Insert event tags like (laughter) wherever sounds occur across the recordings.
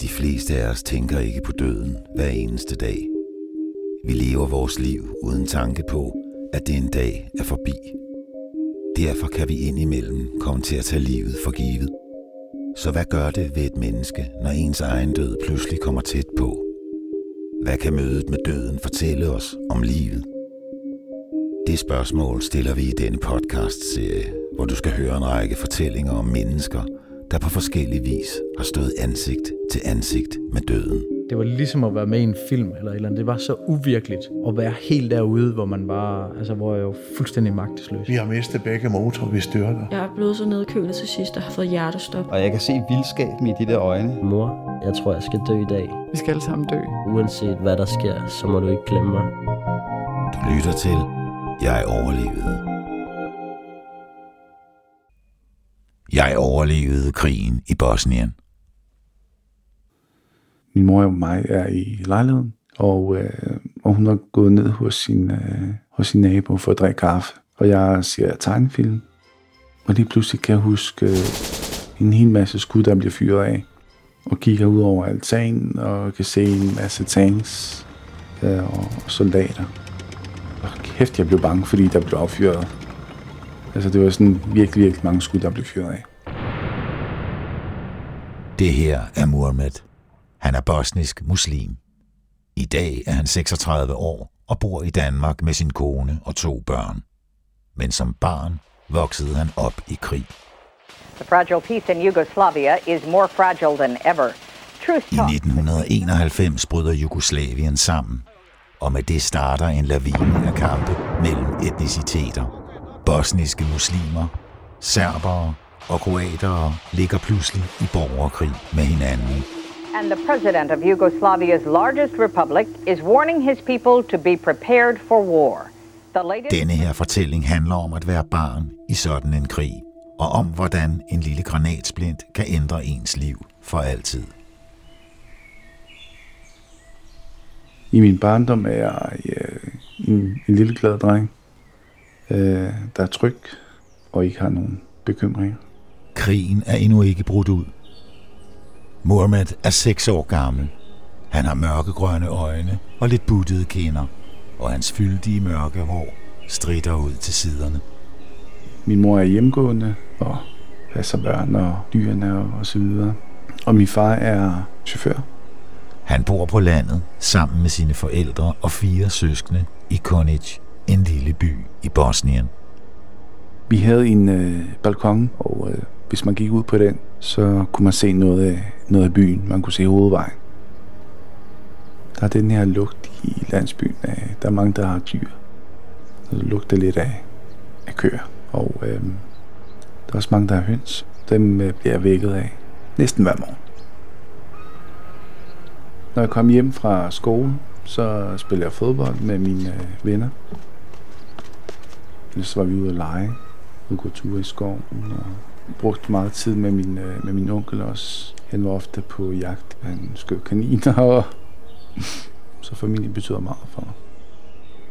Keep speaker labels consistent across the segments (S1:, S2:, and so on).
S1: De fleste af os tænker ikke på døden hver eneste dag. Vi lever vores liv uden tanke på, at det en dag er forbi. Derfor kan vi indimellem komme til at tage livet for givet. Så hvad gør det ved et menneske, når ens egen død pludselig kommer tæt på? Hvad kan mødet med døden fortælle os om livet? Det spørgsmål stiller vi i denne podcast-serie, hvor du skal høre en række fortællinger om mennesker, der på forskellig vis har stået ansigt til ansigt med døden.
S2: Det var ligesom at være med i en film eller et eller andet. Det var så uvirkeligt at være helt derude, hvor man var, altså hvor jeg var fuldstændig magtesløs.
S3: Vi har mistet begge motorer, vi styrter.
S4: Jeg er blevet så nedkølet til sidst og har fået hjertestop.
S5: Og jeg kan se vildskaben i de der øjne.
S6: Mor, jeg tror, jeg skal dø i dag.
S7: Vi skal alle sammen dø.
S6: Uanset hvad der sker, så må du ikke glemme mig.
S1: Du lytter til Jeg overlevede. Jeg overlevede krigen i Bosnien.
S3: Min mor og mig er i lejligheden, og, øh, og hun er gået ned hos sin, øh, hos sin nabo for at drikke kaffe. Og jeg ser tegnefilm, og lige pludselig kan jeg huske øh, en hel masse skud, der bliver fyret af. Og kigger ud over altanen og kan se en masse tanks øh, og soldater. Og kæft, jeg blev bange, fordi der blev affyret. Altså, det var sådan virkelig, virkelig mange skud, der blev fyret af.
S1: Det her er Muhammed. Han er bosnisk muslim. I dag er han 36 år og bor i Danmark med sin kone og to børn. Men som barn voksede han op i krig.
S8: The fragile peace in Yugoslavia is more fragile than ever. Truth
S1: I
S8: talk.
S1: 1991 bryder Jugoslavien sammen, og med det starter en lavine af kampe mellem etniciteter. Bosniske muslimer, serbere og kroatere ligger pludselig i borgerkrig med hinanden.
S8: And the president of Yugoslavia's largest republic is warning his people to be prepared for war. The latest
S1: Denne her fortælling handler om at være barn i sådan en krig, og om hvordan en lille granatsplint kan ændre ens liv for altid.
S3: I min barndom er jeg øh, en, en lille glad dreng, øh, der er tryg og ikke har nogen bekymringer.
S1: Krigen er endnu ikke brudt ud. Mohammed er 6 år gammel. Han har mørkegrønne øjne og lidt buttede kinder, og hans fyldige mørke hår strider ud til siderne.
S3: Min mor er hjemgående og passer børn og dyrene og, og så videre. Og min far er chauffør.
S1: Han bor på landet sammen med sine forældre og fire søskende i Konic, en lille by i Bosnien.
S3: Vi havde en øh, balkon, og øh, hvis man gik ud på den, så kunne man se noget af, noget af byen. Man kunne se hovedvejen. Der er den her lugt i landsbyen. Af, der er mange, der har dyr. Der det lugter lidt af, af køer. Og øh, der er også mange, der har høns. Dem øh, bliver jeg vækket af næsten hver morgen. Når jeg kom hjem fra skole, så spiller jeg fodbold med mine øh, venner. Ellers så var vi ude at lege, ude at gå ture i skoven, og brugte meget tid med min, øh, med min onkel også. Han var ofte på jagt. Han skød kaniner, og (laughs) så familien betyder meget for mig.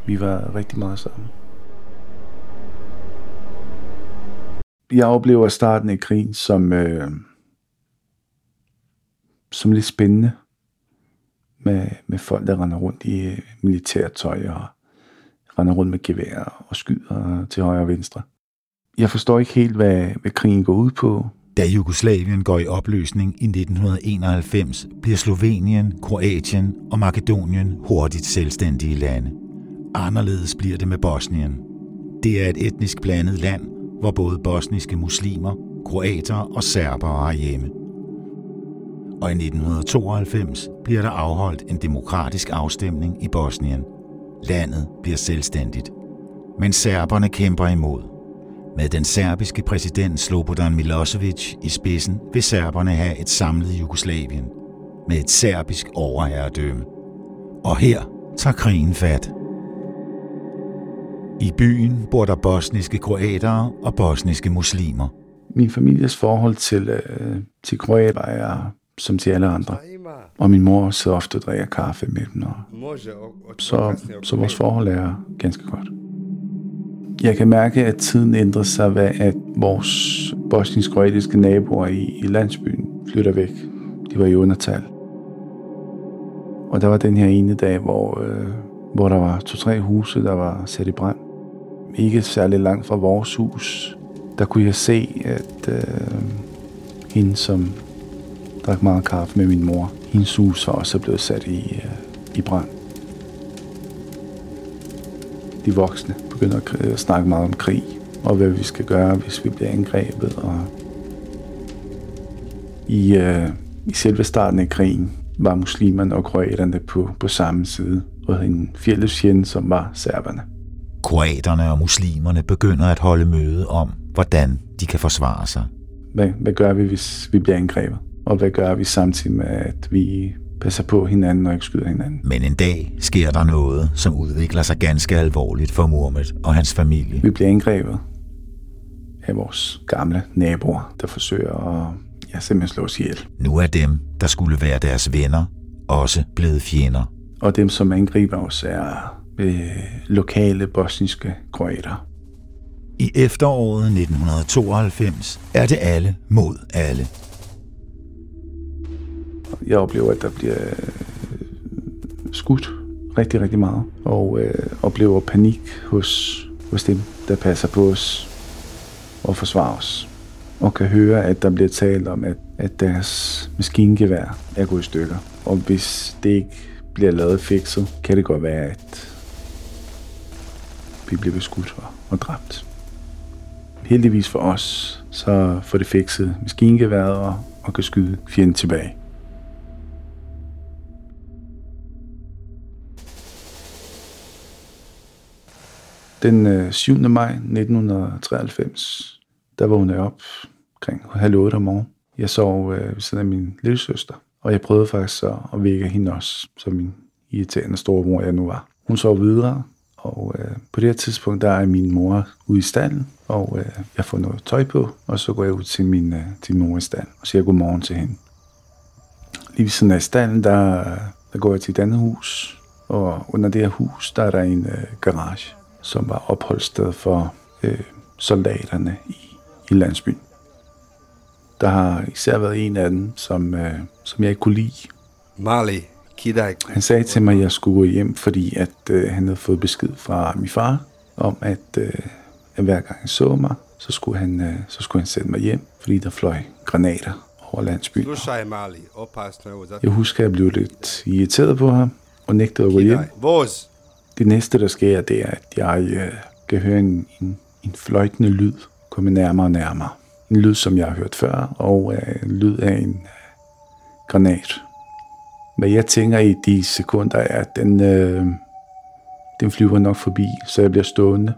S3: Vi var rigtig meget sammen. Jeg oplever starten af krigen som, øh, som lidt spændende med, med folk, der render rundt i øh, militærtøj og render rundt med gevær og skyder til højre og venstre. Jeg forstår ikke helt, hvad, hvad krigen går ud på.
S1: Da Jugoslavien går i opløsning i 1991, bliver Slovenien, Kroatien og Makedonien hurtigt selvstændige lande. Anderledes bliver det med Bosnien. Det er et etnisk blandet land, hvor både bosniske muslimer, kroater og serbere har hjemme. Og i 1992 bliver der afholdt en demokratisk afstemning i Bosnien. Landet bliver selvstændigt. Men serberne kæmper imod. Med den serbiske præsident Slobodan Milosevic i spidsen vil serberne have et samlet Jugoslavien med et serbisk overherredømme. Og her tager krigen fat. I byen bor der bosniske kroatere og bosniske muslimer.
S3: Min families forhold til, øh, til kroater er som til alle andre. Og min mor sidder ofte og drikker kaffe med dem. Og så, så vores forhold er ganske godt. Jeg kan mærke, at tiden ændrer sig, ved, at vores bosnisk-kroatiske naboer i, i landsbyen flytter væk. De var i undertal. Og der var den her ene dag, hvor, øh, hvor der var to-tre huse, der var sat i brand. Ikke særlig langt fra vores hus, der kunne jeg se, at øh, hende, som drak meget kaffe med min mor, hendes hus var også blevet sat i, øh, i brand. De voksne begynder at snakke meget om krig, og hvad vi skal gøre, hvis vi bliver angrebet. Og I, øh, i selve starten af krigen var muslimerne og kroaterne på, på samme side, og en fælles fjende, som var serberne.
S1: Kroaterne og muslimerne begynder at holde møde om, hvordan de kan forsvare sig.
S3: Hvad, hvad gør vi, hvis vi bliver angrebet? Og hvad gør vi samtidig med, at vi passer på hinanden og ikke skyder hinanden?
S1: Men en dag sker der noget, som udvikler sig ganske alvorligt for Mohammed og hans familie.
S3: Vi bliver angrebet af vores gamle naboer, der forsøger at ja, simpelthen slå os ihjel.
S1: Nu er dem, der skulle være deres venner, også blevet fjender.
S3: Og dem, som angriber os, er øh, lokale bosniske kroater.
S1: I efteråret 1992 er det alle mod alle.
S3: Jeg oplever, at der bliver øh, skudt rigtig, rigtig meget, og øh, oplever panik hos, hos dem, der passer på os og forsvarer os. Og kan høre, at der bliver talt om, at, at deres maskingevær er gået i stykker. Og hvis det ikke bliver lavet fikset, kan det godt være, at vi bliver beskudt og, og dræbt. Heldigvis for os, så får det fikset maskingeværet og, og kan skyde fjenden tilbage. Den øh, 7. maj 1993, der vågnede jeg op omkring halv otte om morgenen. Jeg sov øh, ved siden af min lille søster, og jeg prøvede faktisk at, at vække hende også, som min irriterende storebror jeg nu var. Hun sov videre, og øh, på det her tidspunkt, der er min mor ude i stallen, og øh, jeg får noget tøj på, og så går jeg ud til min, øh, til min mor i stallen og siger godmorgen til hende. Lige ved siden af stallen, der, øh, der går jeg til et andet hus, og under det her hus, der er der en øh, garage, som var opholdssted for øh, soldaterne i, i landsbyen. Der har især været en af dem, som, øh, som jeg ikke kunne lide.
S7: Marley, Kidak.
S3: Han sagde til mig, at jeg skulle gå hjem, fordi at øh, han havde fået besked fra min far om, at, øh, at hver gang han så mig, så skulle, han, øh, så skulle han sende mig hjem, fordi der fløj granater over landsbyen. Jeg husker, at jeg blev lidt irriteret på ham og nægtede at gå hjem.
S7: Voz.
S3: Det næste, der sker, det er, at jeg øh, kan høre en, en, en fløjtende lyd komme nærmere og nærmere. En lyd, som jeg har hørt før, og øh, en lyd af en øh, granat. Hvad jeg tænker i de sekunder er, at den, øh, den flyver nok forbi, så jeg bliver stående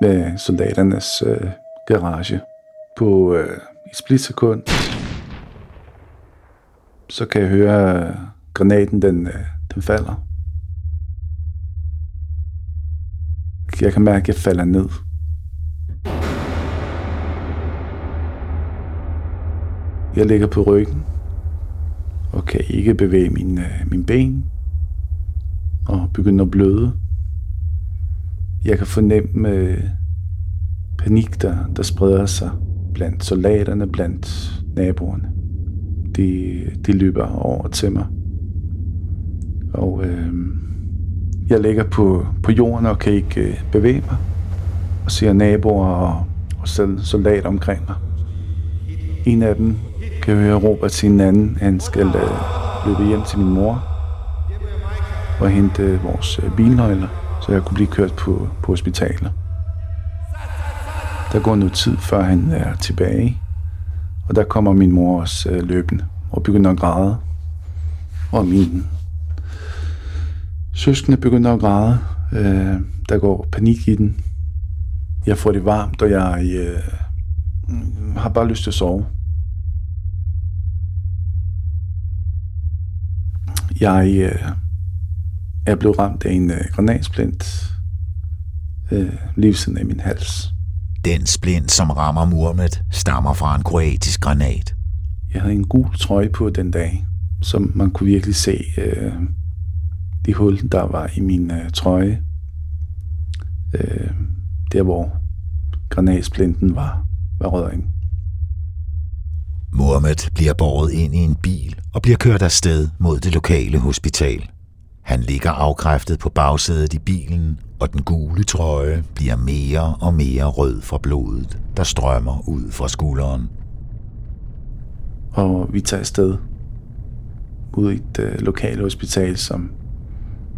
S3: med soldaternes øh, garage. På øh, et splitsekund, så kan jeg høre, at granaten den, øh, den falder. Jeg kan mærke, at jeg falder ned. Jeg ligger på ryggen og kan ikke bevæge min, øh, min ben og begynder at bløde. Jeg kan fornemme øh, panik, der, der spreder sig blandt soldaterne, blandt naboerne. De, de løber over til mig. Og øh, jeg ligger på, på jorden og kan ikke øh, bevæge mig. Og ser naboer og, og soldater omkring mig. En af dem kan høre råbe til en anden, han skal øh, løbe hjem til min mor og hente øh, vores øh, bilnøgler, så jeg kunne blive kørt på, på hospitalet. Der går noget tid, før han er tilbage, og der kommer min mor også øh, løbende og begynder at græde. Og min søskende begynder at græde. Øh, der går panik i den. Jeg får det varmt, og jeg øh, har bare lyst til at sove. Jeg øh, er blevet ramt af en øh, granatsplint øh, lige siden af min hals.
S1: Den splint, som rammer Mohammed, stammer fra en kroatisk granat.
S3: Jeg havde en gul trøje på den dag, som man kunne virkelig se øh, de hul, der var i min øh, trøje. Øh, der, hvor granatsplinten var, var rød ind.
S1: Mohammed bliver båret ind i en bil og bliver kørt afsted mod det lokale hospital. Han ligger afkræftet på bagsædet i bilen, og den gule trøje bliver mere og mere rød fra blodet, der strømmer ud fra skulderen.
S3: Og vi tager afsted ud i et øh, lokalt hospital, som,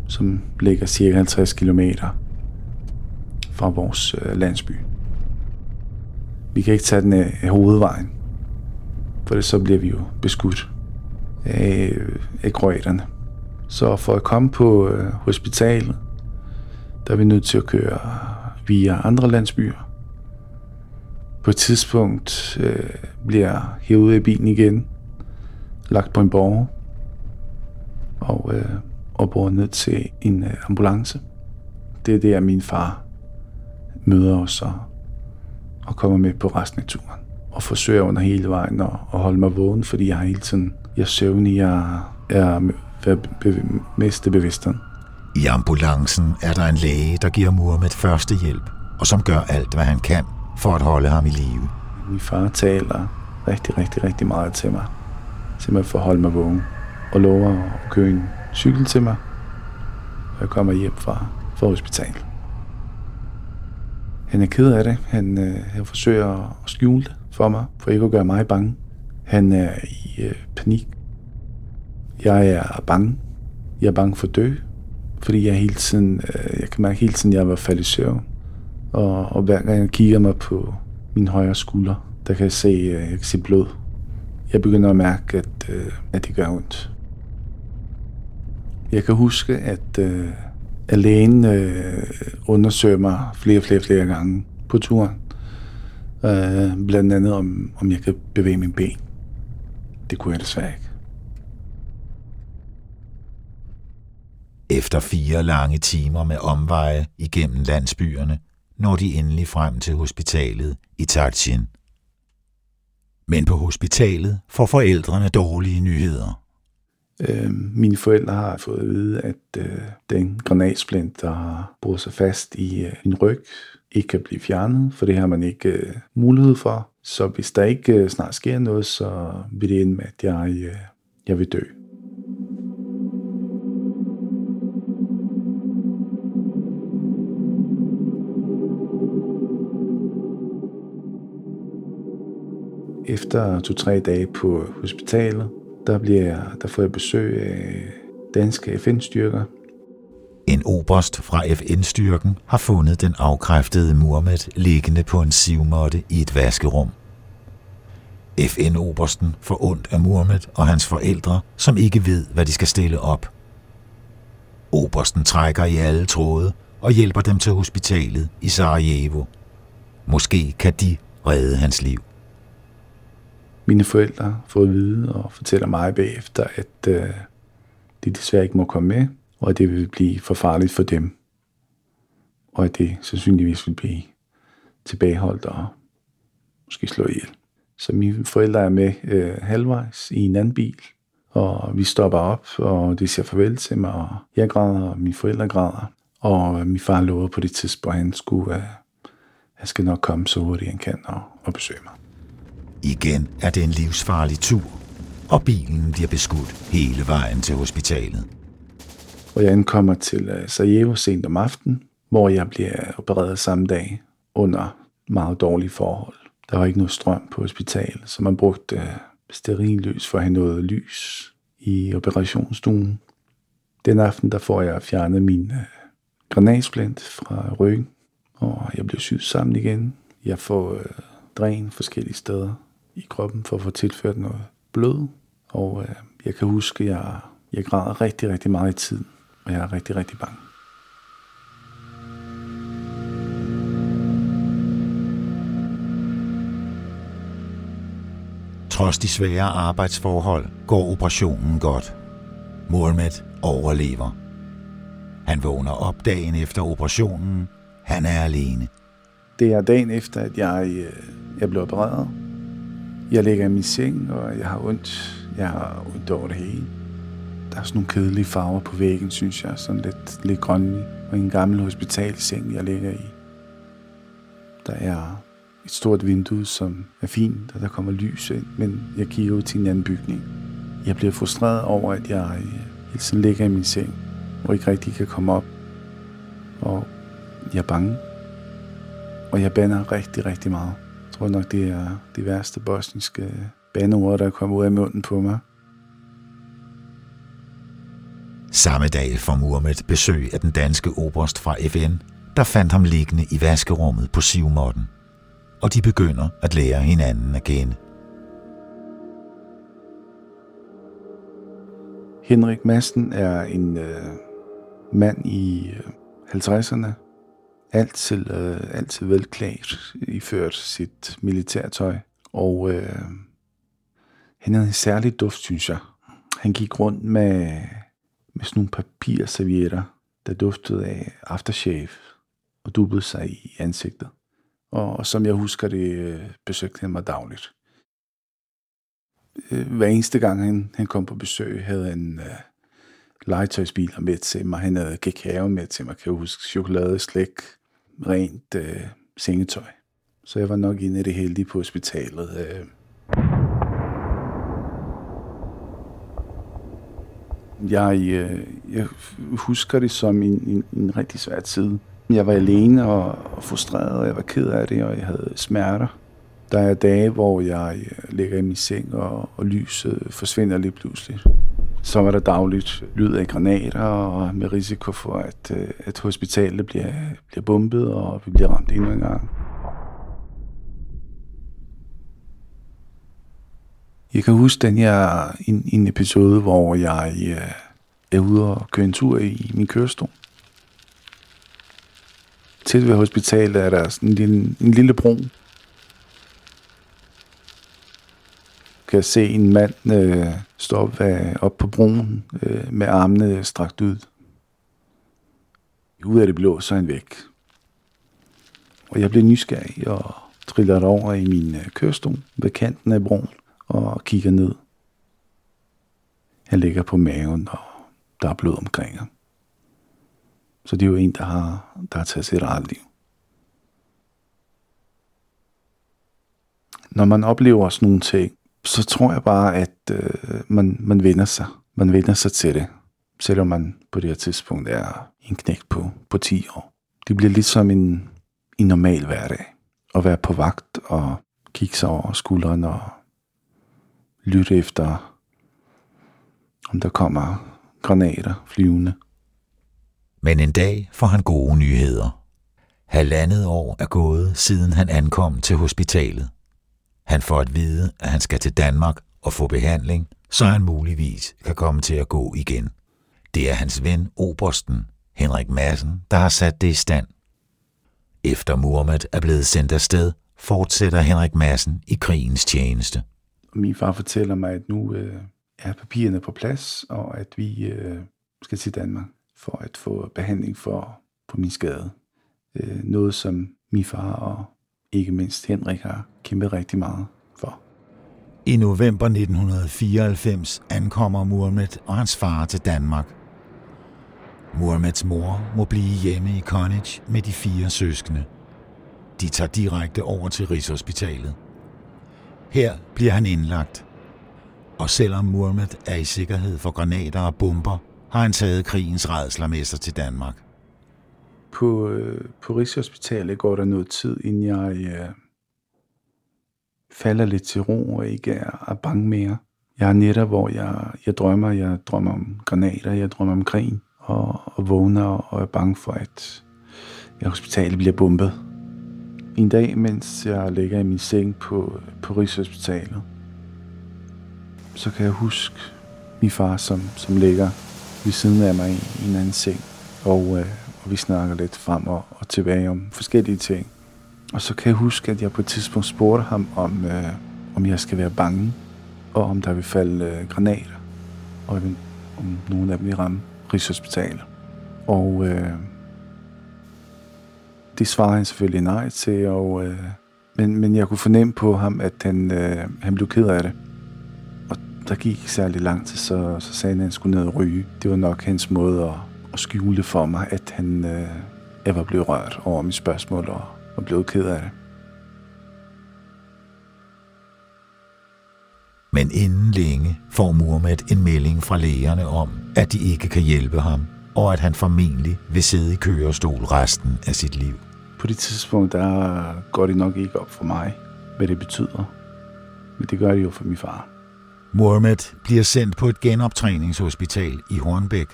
S3: som ligger cirka 50 km fra vores øh, landsby. Vi kan ikke tage den af, hovedvejen, for det, så bliver vi jo beskudt af, øh, af kroaterne. Så for at komme på hospitalet, der er vi nødt til at køre via andre landsbyer. På et tidspunkt øh, bliver jeg hævet i bilen igen, lagt på en borg, og, øh, og båret ned til en øh, ambulance. Det er der, min far møder os og, og kommer med på resten af turen. Og forsøger under hele vejen at, at holde mig vågen, fordi jeg har hele tiden, jeg er søvnig, jeg er miste bevidstheden.
S1: I ambulancen er der en læge, der giver Muhammed første hjælp, og som gør alt, hvad han kan for at holde ham i live.
S3: Min far taler rigtig, rigtig, rigtig meget til mig. Til mig for at holde mig vågen. Og lover at køre en cykel til mig, og jeg kommer hjem fra, fra hospitalet. Han er ked af det. Han, øh, han forsøger at skjule det for mig, for ikke at gøre mig bange. Han er i øh, panik. Jeg er bange. Jeg er bange for at dø, fordi jeg hele tiden, øh, jeg kan mærke hele tiden, at jeg var faldet i søvn. Og, og hver gang jeg kigger mig på min højre skulder, der kan jeg se, øh, jeg kan se blod. Jeg begynder at mærke, at, øh, at det gør ondt. Jeg kan huske, at, øh, alene øh, undersøger mig flere og flere, flere gange på turen. Øh, blandt andet om, om jeg kan bevæge min ben. Det kunne jeg desværre ikke.
S1: Efter fire lange timer med omveje igennem landsbyerne, når de endelig frem til hospitalet i Tatsin. Men på hospitalet får forældrene dårlige nyheder.
S3: Øh, mine forældre har fået at vide, at øh, den granatsplint, der har brugt sig fast i øh, min ryg, ikke kan blive fjernet, for det har man ikke øh, mulighed for. Så hvis der ikke øh, snart sker noget, så vil det ende med, at jeg, øh, jeg vil dø. Efter to-tre dage på hospitalet, der, bliver jeg, der får jeg besøg af danske FN-styrker.
S1: En oberst fra FN-styrken har fundet den afkræftede Murmet liggende på en sivmåtte i et vaskerum. FN-obersten får ondt af Murmet og hans forældre, som ikke ved, hvad de skal stille op. Obersten trækker i alle tråde og hjælper dem til hospitalet i Sarajevo. Måske kan de redde hans liv.
S3: Mine forældre får at vide og fortæller mig bagefter, at øh, de desværre ikke må komme med, og at det vil blive for farligt for dem. Og at det sandsynligvis vil blive tilbageholdt og måske slå ihjel. Så mine forældre er med øh, halvvejs i en anden bil, og vi stopper op, og de siger farvel til mig, og jeg græder, og mine forældre græder. Og øh, min far lover på det tidspunkt, at han skulle, øh, han skal nok komme så hurtigt han kan og, og besøge mig.
S1: Igen er det en livsfarlig tur, og bilen bliver beskudt hele vejen til hospitalet.
S3: Og jeg ankommer til øh, Sarajevo sent om aftenen, hvor jeg bliver opereret samme dag under meget dårlige forhold. Der var ikke noget strøm på hospitalet, så man brugte øh, sterillys for at have noget lys i operationsstuen. Den aften der får jeg fjernet min øh, granatsplint fra ryggen, og jeg bliver syet sammen igen. Jeg får øh, dræn forskellige steder i kroppen for at få tilført noget blod. Og øh, jeg kan huske, at jeg, jeg græder rigtig, rigtig meget i tiden, og jeg er rigtig, rigtig bange.
S1: Trods de svære arbejdsforhold går operationen godt. Mohamed overlever. Han vågner op dagen efter operationen. Han er alene.
S3: Det er dagen efter, at jeg, øh, jeg blev opereret. Jeg ligger i min seng, og jeg har ondt. Jeg har ondt over det hele. Der er sådan nogle kedelige farver på væggen, synes jeg. Sådan lidt, lidt grønne. Og en gammel hospitalseng, jeg ligger i. Der er et stort vindue, som er fint, og der kommer lys ind, men jeg kigger ud til en anden bygning. Jeg bliver frustreret over, at jeg øh, hele tiden ligger i min seng, og ikke rigtig kan komme op. Og jeg er bange. Og jeg bander rigtig, rigtig meget. Tror nok, det er det værste bosniske bandeord, der er kommet ud af munden på mig.
S1: Samme dag får Muhammed besøg af den danske oberst fra FN, der fandt ham liggende i vaskerummet på Sivmotten. Og de begynder at lære hinanden at kende.
S3: Henrik Madsen er en øh, mand i øh, 50'erne. Altid, øh, altid velklædt, iført sit militærtøj. Og øh, han havde en særlig duft, synes jeg. Han gik rundt med, med sådan nogle papirservietter, der duftede af aftershave og dubbede sig i ansigtet. Og som jeg husker det, øh, besøgte han mig dagligt. Øh, Hver eneste gang han, han kom på besøg, havde han øh, legetøjsbiler med til mig. Han havde kakao med til mig, kan jeg huske. Chokolade, slik, rent øh, sengetøj. Så jeg var nok inde i det heldige på hospitalet. Øh. Jeg, øh, jeg husker det som en, en, en rigtig svær tid. Jeg var alene og, og frustreret, og jeg var ked af det, og jeg havde smerter. Der er dage, hvor jeg øh, ligger i min seng, og, og lyset forsvinder lige pludselig. Så var der dagligt lyd af granater, og med risiko for, at, øh, at hospitalet bliver, bliver bombet, og vi bliver ramt endnu en gang. Jeg kan huske den her en, en episode, hvor jeg øh, er ude og køre en tur i min kørestol. Til ved hospitalet er der sådan en lille, en lille bro. Kan jeg se en mand øh, stå op, øh, op på broen øh, med armene strakt ud. Ud af det blå, så er han væk. Og jeg bliver nysgerrig og triller over i min øh, kørestol ved kanten af broen og kigger ned. Han ligger på maven, og der er blod omkring ham. Så det er jo en, der har, der har taget sit eget liv. Når man oplever sådan nogle ting, så tror jeg bare, at øh, man, man vender sig. Man vender sig til det, selvom man på det her tidspunkt er en knægt på, på 10 år. Det bliver lidt som en, en normal hverdag. At være på vagt og kigge sig over skulderen og lytte efter, om der kommer granater flyvende.
S1: Men en dag får han gode nyheder. Halvandet år er gået, siden han ankom til hospitalet. Han får at vide, at han skal til Danmark og få behandling, så han muligvis kan komme til at gå igen. Det er hans ven, Obersten, Henrik Madsen, der har sat det i stand. Efter Muhammed er blevet sendt afsted, fortsætter Henrik Madsen i krigens tjeneste.
S3: Min far fortæller mig, at nu øh, er papirerne på plads, og at vi øh, skal til Danmark for at få behandling for, for min skade. Øh, noget, som min far og ikke mindst Henrik har kæmpet rigtig meget for.
S1: I november 1994 ankommer Muhammed og hans far til Danmark. Muhammeds mor må blive hjemme i Connage med de fire søskende. De tager direkte over til Rigshospitalet. Her bliver han indlagt. Og selvom Muhammed er i sikkerhed for granater og bomber, har han taget krigens redsler med sig til Danmark.
S3: På, øh, på Rigshospitalet går der noget tid, inden jeg øh, falder lidt til ro og ikke er, er bange mere. Jeg er netop, hvor jeg, jeg drømmer. Jeg drømmer om granater, jeg drømmer om krigen, og, og vågner og er bange for, at jeg hospitalet bliver bombet. En dag, mens jeg ligger i min seng på, på Rigshospitalet, så kan jeg huske min far, som, som ligger ved siden af mig i en anden seng. Og, øh, og vi snakker lidt frem og, og tilbage om forskellige ting. Og så kan jeg huske, at jeg på et tidspunkt spurgte ham, om, øh, om jeg skal være bange, og om der vil falde øh, granater, og om, om nogle af dem vil ramme Rigshospitalet. Og øh, det svarede han selvfølgelig nej til, og, øh, men, men jeg kunne fornemme på ham, at han, øh, han blev ked af det. Og der gik ikke særlig lang tid, så, så sagde han, at han skulle ned og ryge. Det var nok hans måde at, at skjule for mig, at han, øh, jeg var blevet rørt over mit spørgsmål og, og blev ked af det.
S1: Men inden længe får Murmet en melding fra lægerne om, at de ikke kan hjælpe ham, og at han formentlig vil sidde i kørestol resten af sit liv.
S3: På det tidspunkt, der går det nok ikke op for mig, hvad det betyder. Men det gør det jo for min far.
S1: Murmet bliver sendt på et genoptræningshospital i Hornbæk,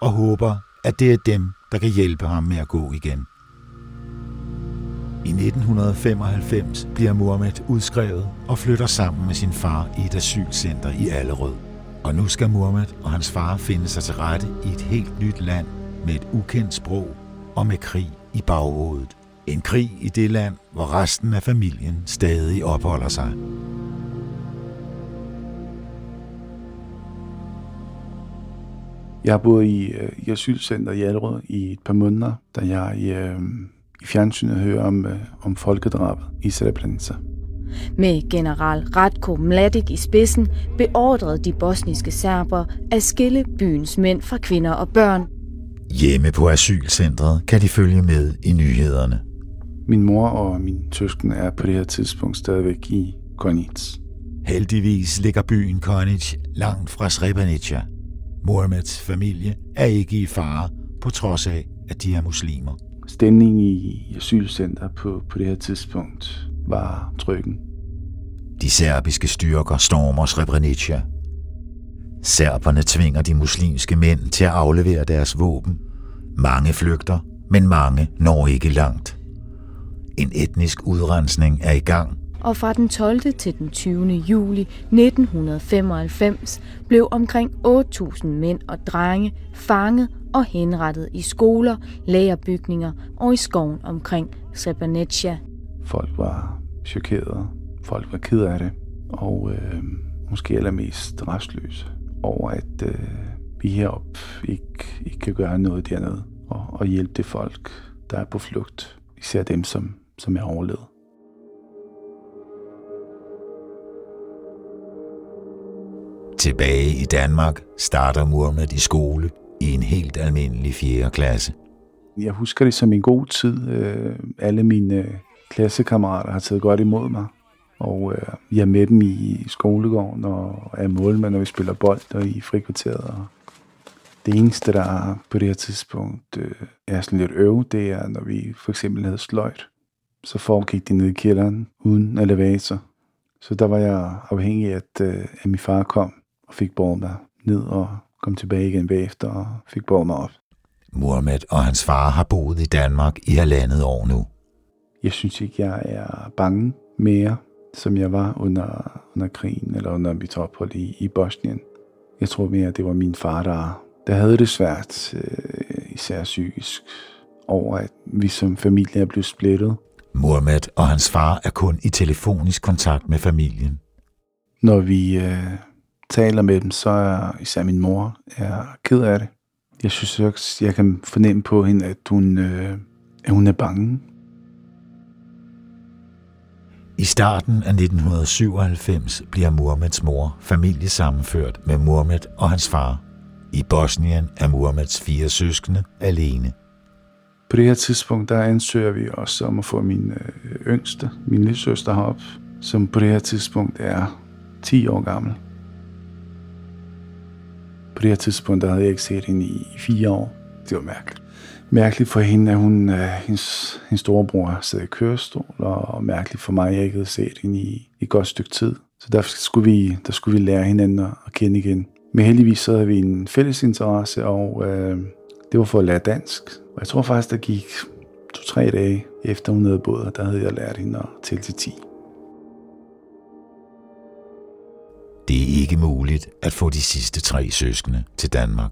S1: og håber, at det er dem, der kan hjælpe ham med at gå igen. I 1995 bliver Mohammed udskrevet og flytter sammen med sin far i et asylcenter i Allerød. Og nu skal Mohammed og hans far finde sig til rette i et helt nyt land med et ukendt sprog og med krig i baghovedet. En krig i det land, hvor resten af familien stadig opholder sig.
S3: Jeg har boet i, øh, i asylcenter i Allerød i et par måneder, da jeg øh, i fjernsynet hører om, øh, om folkedrabet i Srebrenica.
S9: Med general Ratko Mladic i spidsen beordrede de bosniske serber at skille byens mænd fra kvinder og børn.
S1: Hjemme på asylcentret kan de følge med i nyhederne.
S3: Min mor og min søsken er på det her tidspunkt stadigvæk i Konitz.
S1: Heldigvis ligger byen Konitz langt fra Srebrenica. Mohammeds familie er ikke i fare, på trods af, at de er muslimer.
S3: Stemningen i asylcenter på, på det her tidspunkt var trykken.
S1: De serbiske styrker stormer Srebrenica. Serberne tvinger de muslimske mænd til at aflevere deres våben. Mange flygter, men mange når ikke langt. En etnisk udrensning er i gang.
S9: Og fra den 12. til den 20. juli 1995 blev omkring 8.000 mænd og drenge fanget og henrettet i skoler, lagerbygninger og i skoven omkring Srebrenica.
S3: Folk var chokerede, folk var ked af det, og øh, måske allermest restløse over, at øh, vi heroppe ikke, ikke kan gøre noget dernede og, og hjælpe det folk, der er på flugt. Især dem, som, som er overlevet.
S1: Tilbage i Danmark starter Muhammed i skole i en helt almindelig 4. klasse.
S3: Jeg husker det som en god tid. Øh, alle mine øh, klassekammerater har taget godt imod mig. Og øh, jeg er med dem i skolegården og er målmand, når vi spiller bold og i frikvarteret. Og det eneste, der er på det her tidspunkt øh, er sådan lidt øve, det er, når vi for eksempel havde sløjt. Så foregik de ned i kælderen uden elevator. Så der var jeg afhængig af, at, øh, at min far kom og fik båret mig ned og kom tilbage igen bagefter og fik båret mig op.
S1: Mohammed og hans far har boet i Danmark i halvandet år nu.
S3: Jeg synes ikke, jeg er bange mere, som jeg var under, under krigen eller under mit ophold i, i Bosnien. Jeg tror mere, at det var min far, der, der havde det svært, øh, især psykisk, over at vi som familie er blevet splittet.
S1: Mohammed og hans far er kun i telefonisk kontakt med familien.
S3: Når vi øh, taler med dem, så er især min mor er ked af det. Jeg synes også, jeg kan fornemme på hende, at hun, øh, at hun er bange.
S1: I starten af 1997 bliver Muhammeds mor familiesammenført med Muhammed og hans far. I Bosnien er Muhammeds fire søskende alene.
S3: På det her tidspunkt, der ansøger vi også om at få min øh, yngste, min lille søster herop, som på det her tidspunkt er 10 år gammel. På det her tidspunkt, der havde jeg ikke set hende i fire år. Det var mærkeligt. Mærkeligt for hende, at hun, uh, hendes, hendes storebror sad i kørestol, og mærkeligt for mig, at jeg ikke havde set hende i, i et godt stykke tid. Så der skulle vi, der skulle vi lære hinanden at kende igen. Men heldigvis så havde vi en fælles interesse, og uh, det var for at lære dansk. Og jeg tror faktisk, der gik to-tre dage efter hun havde boet, der havde jeg lært hende at tælle til 10.
S1: ikke muligt at få de sidste tre søskende til Danmark.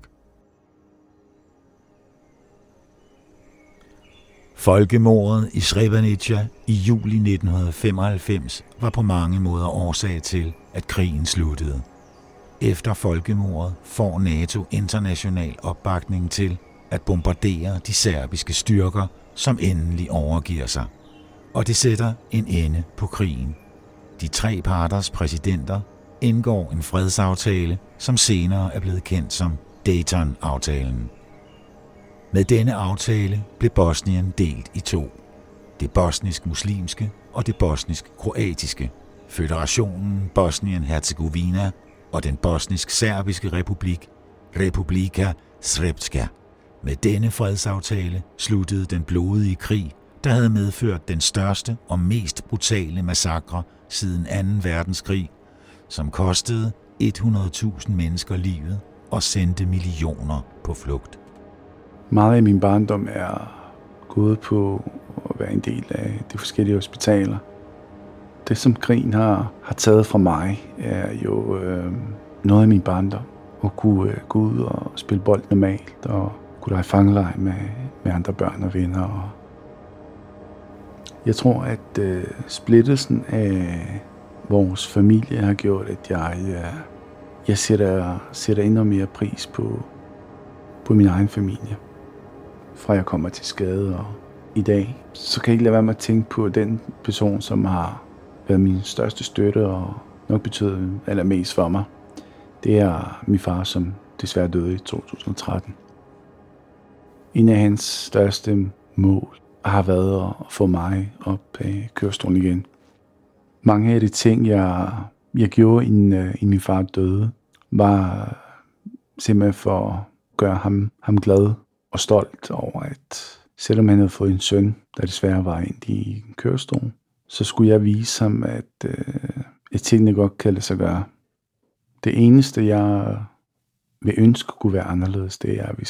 S1: Folkemordet i Srebrenica i juli 1995 var på mange måder årsag til, at krigen sluttede. Efter folkemordet får NATO international opbakning til at bombardere de serbiske styrker, som endelig overgiver sig. Og det sætter en ende på krigen. De tre parters præsidenter indgår en fredsaftale, som senere er blevet kendt som Dayton-aftalen. Med denne aftale blev Bosnien delt i to. Det bosnisk-muslimske og det bosnisk-kroatiske. Føderationen Bosnien-Herzegovina og den bosnisk-serbiske republik, Republika Srpska. Med denne fredsaftale sluttede den blodige krig, der havde medført den største og mest brutale massakre siden 2. verdenskrig, som kostede 100.000 mennesker livet og sendte millioner på flugt.
S3: Meget af min barndom er gået på at være en del af de forskellige hospitaler. Det, som krigen har, har taget fra mig, er jo øh, noget af min barndom. At kunne øh, gå ud og spille bold normalt, og kunne lege fangelej med, med andre børn og venner. Og jeg tror, at øh, splittelsen af vores familie har gjort, at jeg, øh, jeg sætter, sætter endnu mere pris på, på min egen familie. Fra jeg kommer til skade og i dag, så kan jeg ikke lade være med at tænke på den person, som har været min største støtte og nok betydet allermest for mig. Det er min far, som desværre døde i 2013. En af hans største mål har været at få mig op af kørestolen igen. Mange af de ting, jeg, jeg gjorde, inden, øh, inden min far døde, var øh, simpelthen for at gøre ham, ham glad og stolt over, at selvom han havde fået en søn, der desværre var ind i en kørestol, så skulle jeg vise ham, at, uh, at tingene godt kan lade sig gøre. Det eneste, jeg vil ønske kunne være anderledes, det er, at vi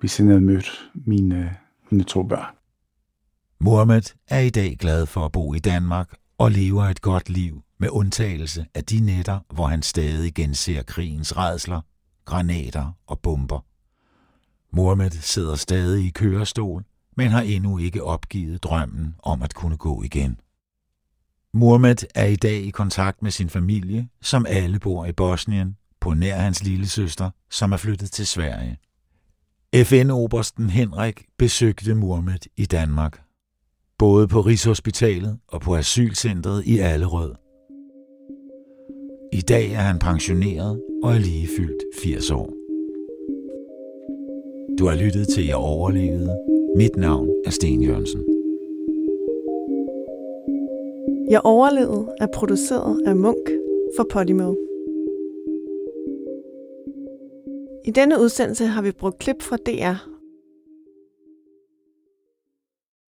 S3: hvis vi havde mødt mine, mine to børn.
S1: Mohammed er i dag glad for at bo i Danmark og lever et godt liv med undtagelse af de nætter, hvor han stadig genser krigens redsler, granater og bomber. Mohammed sidder stadig i kørestol, men har endnu ikke opgivet drømmen om at kunne gå igen. Mohammed er i dag i kontakt med sin familie, som alle bor i Bosnien, på nær hans lille søster, som er flyttet til Sverige. FN-obersten Henrik besøgte Mohammed i Danmark, både på Rigshospitalet og på asylcentret i Allerød. I dag er han pensioneret og er lige fyldt 80 år. Du har lyttet til Jeg overlevede. Mit navn er Sten Jørgensen.
S10: Jeg overlevede er produceret af Munk for Podimo. I denne udsendelse har vi brugt klip fra DR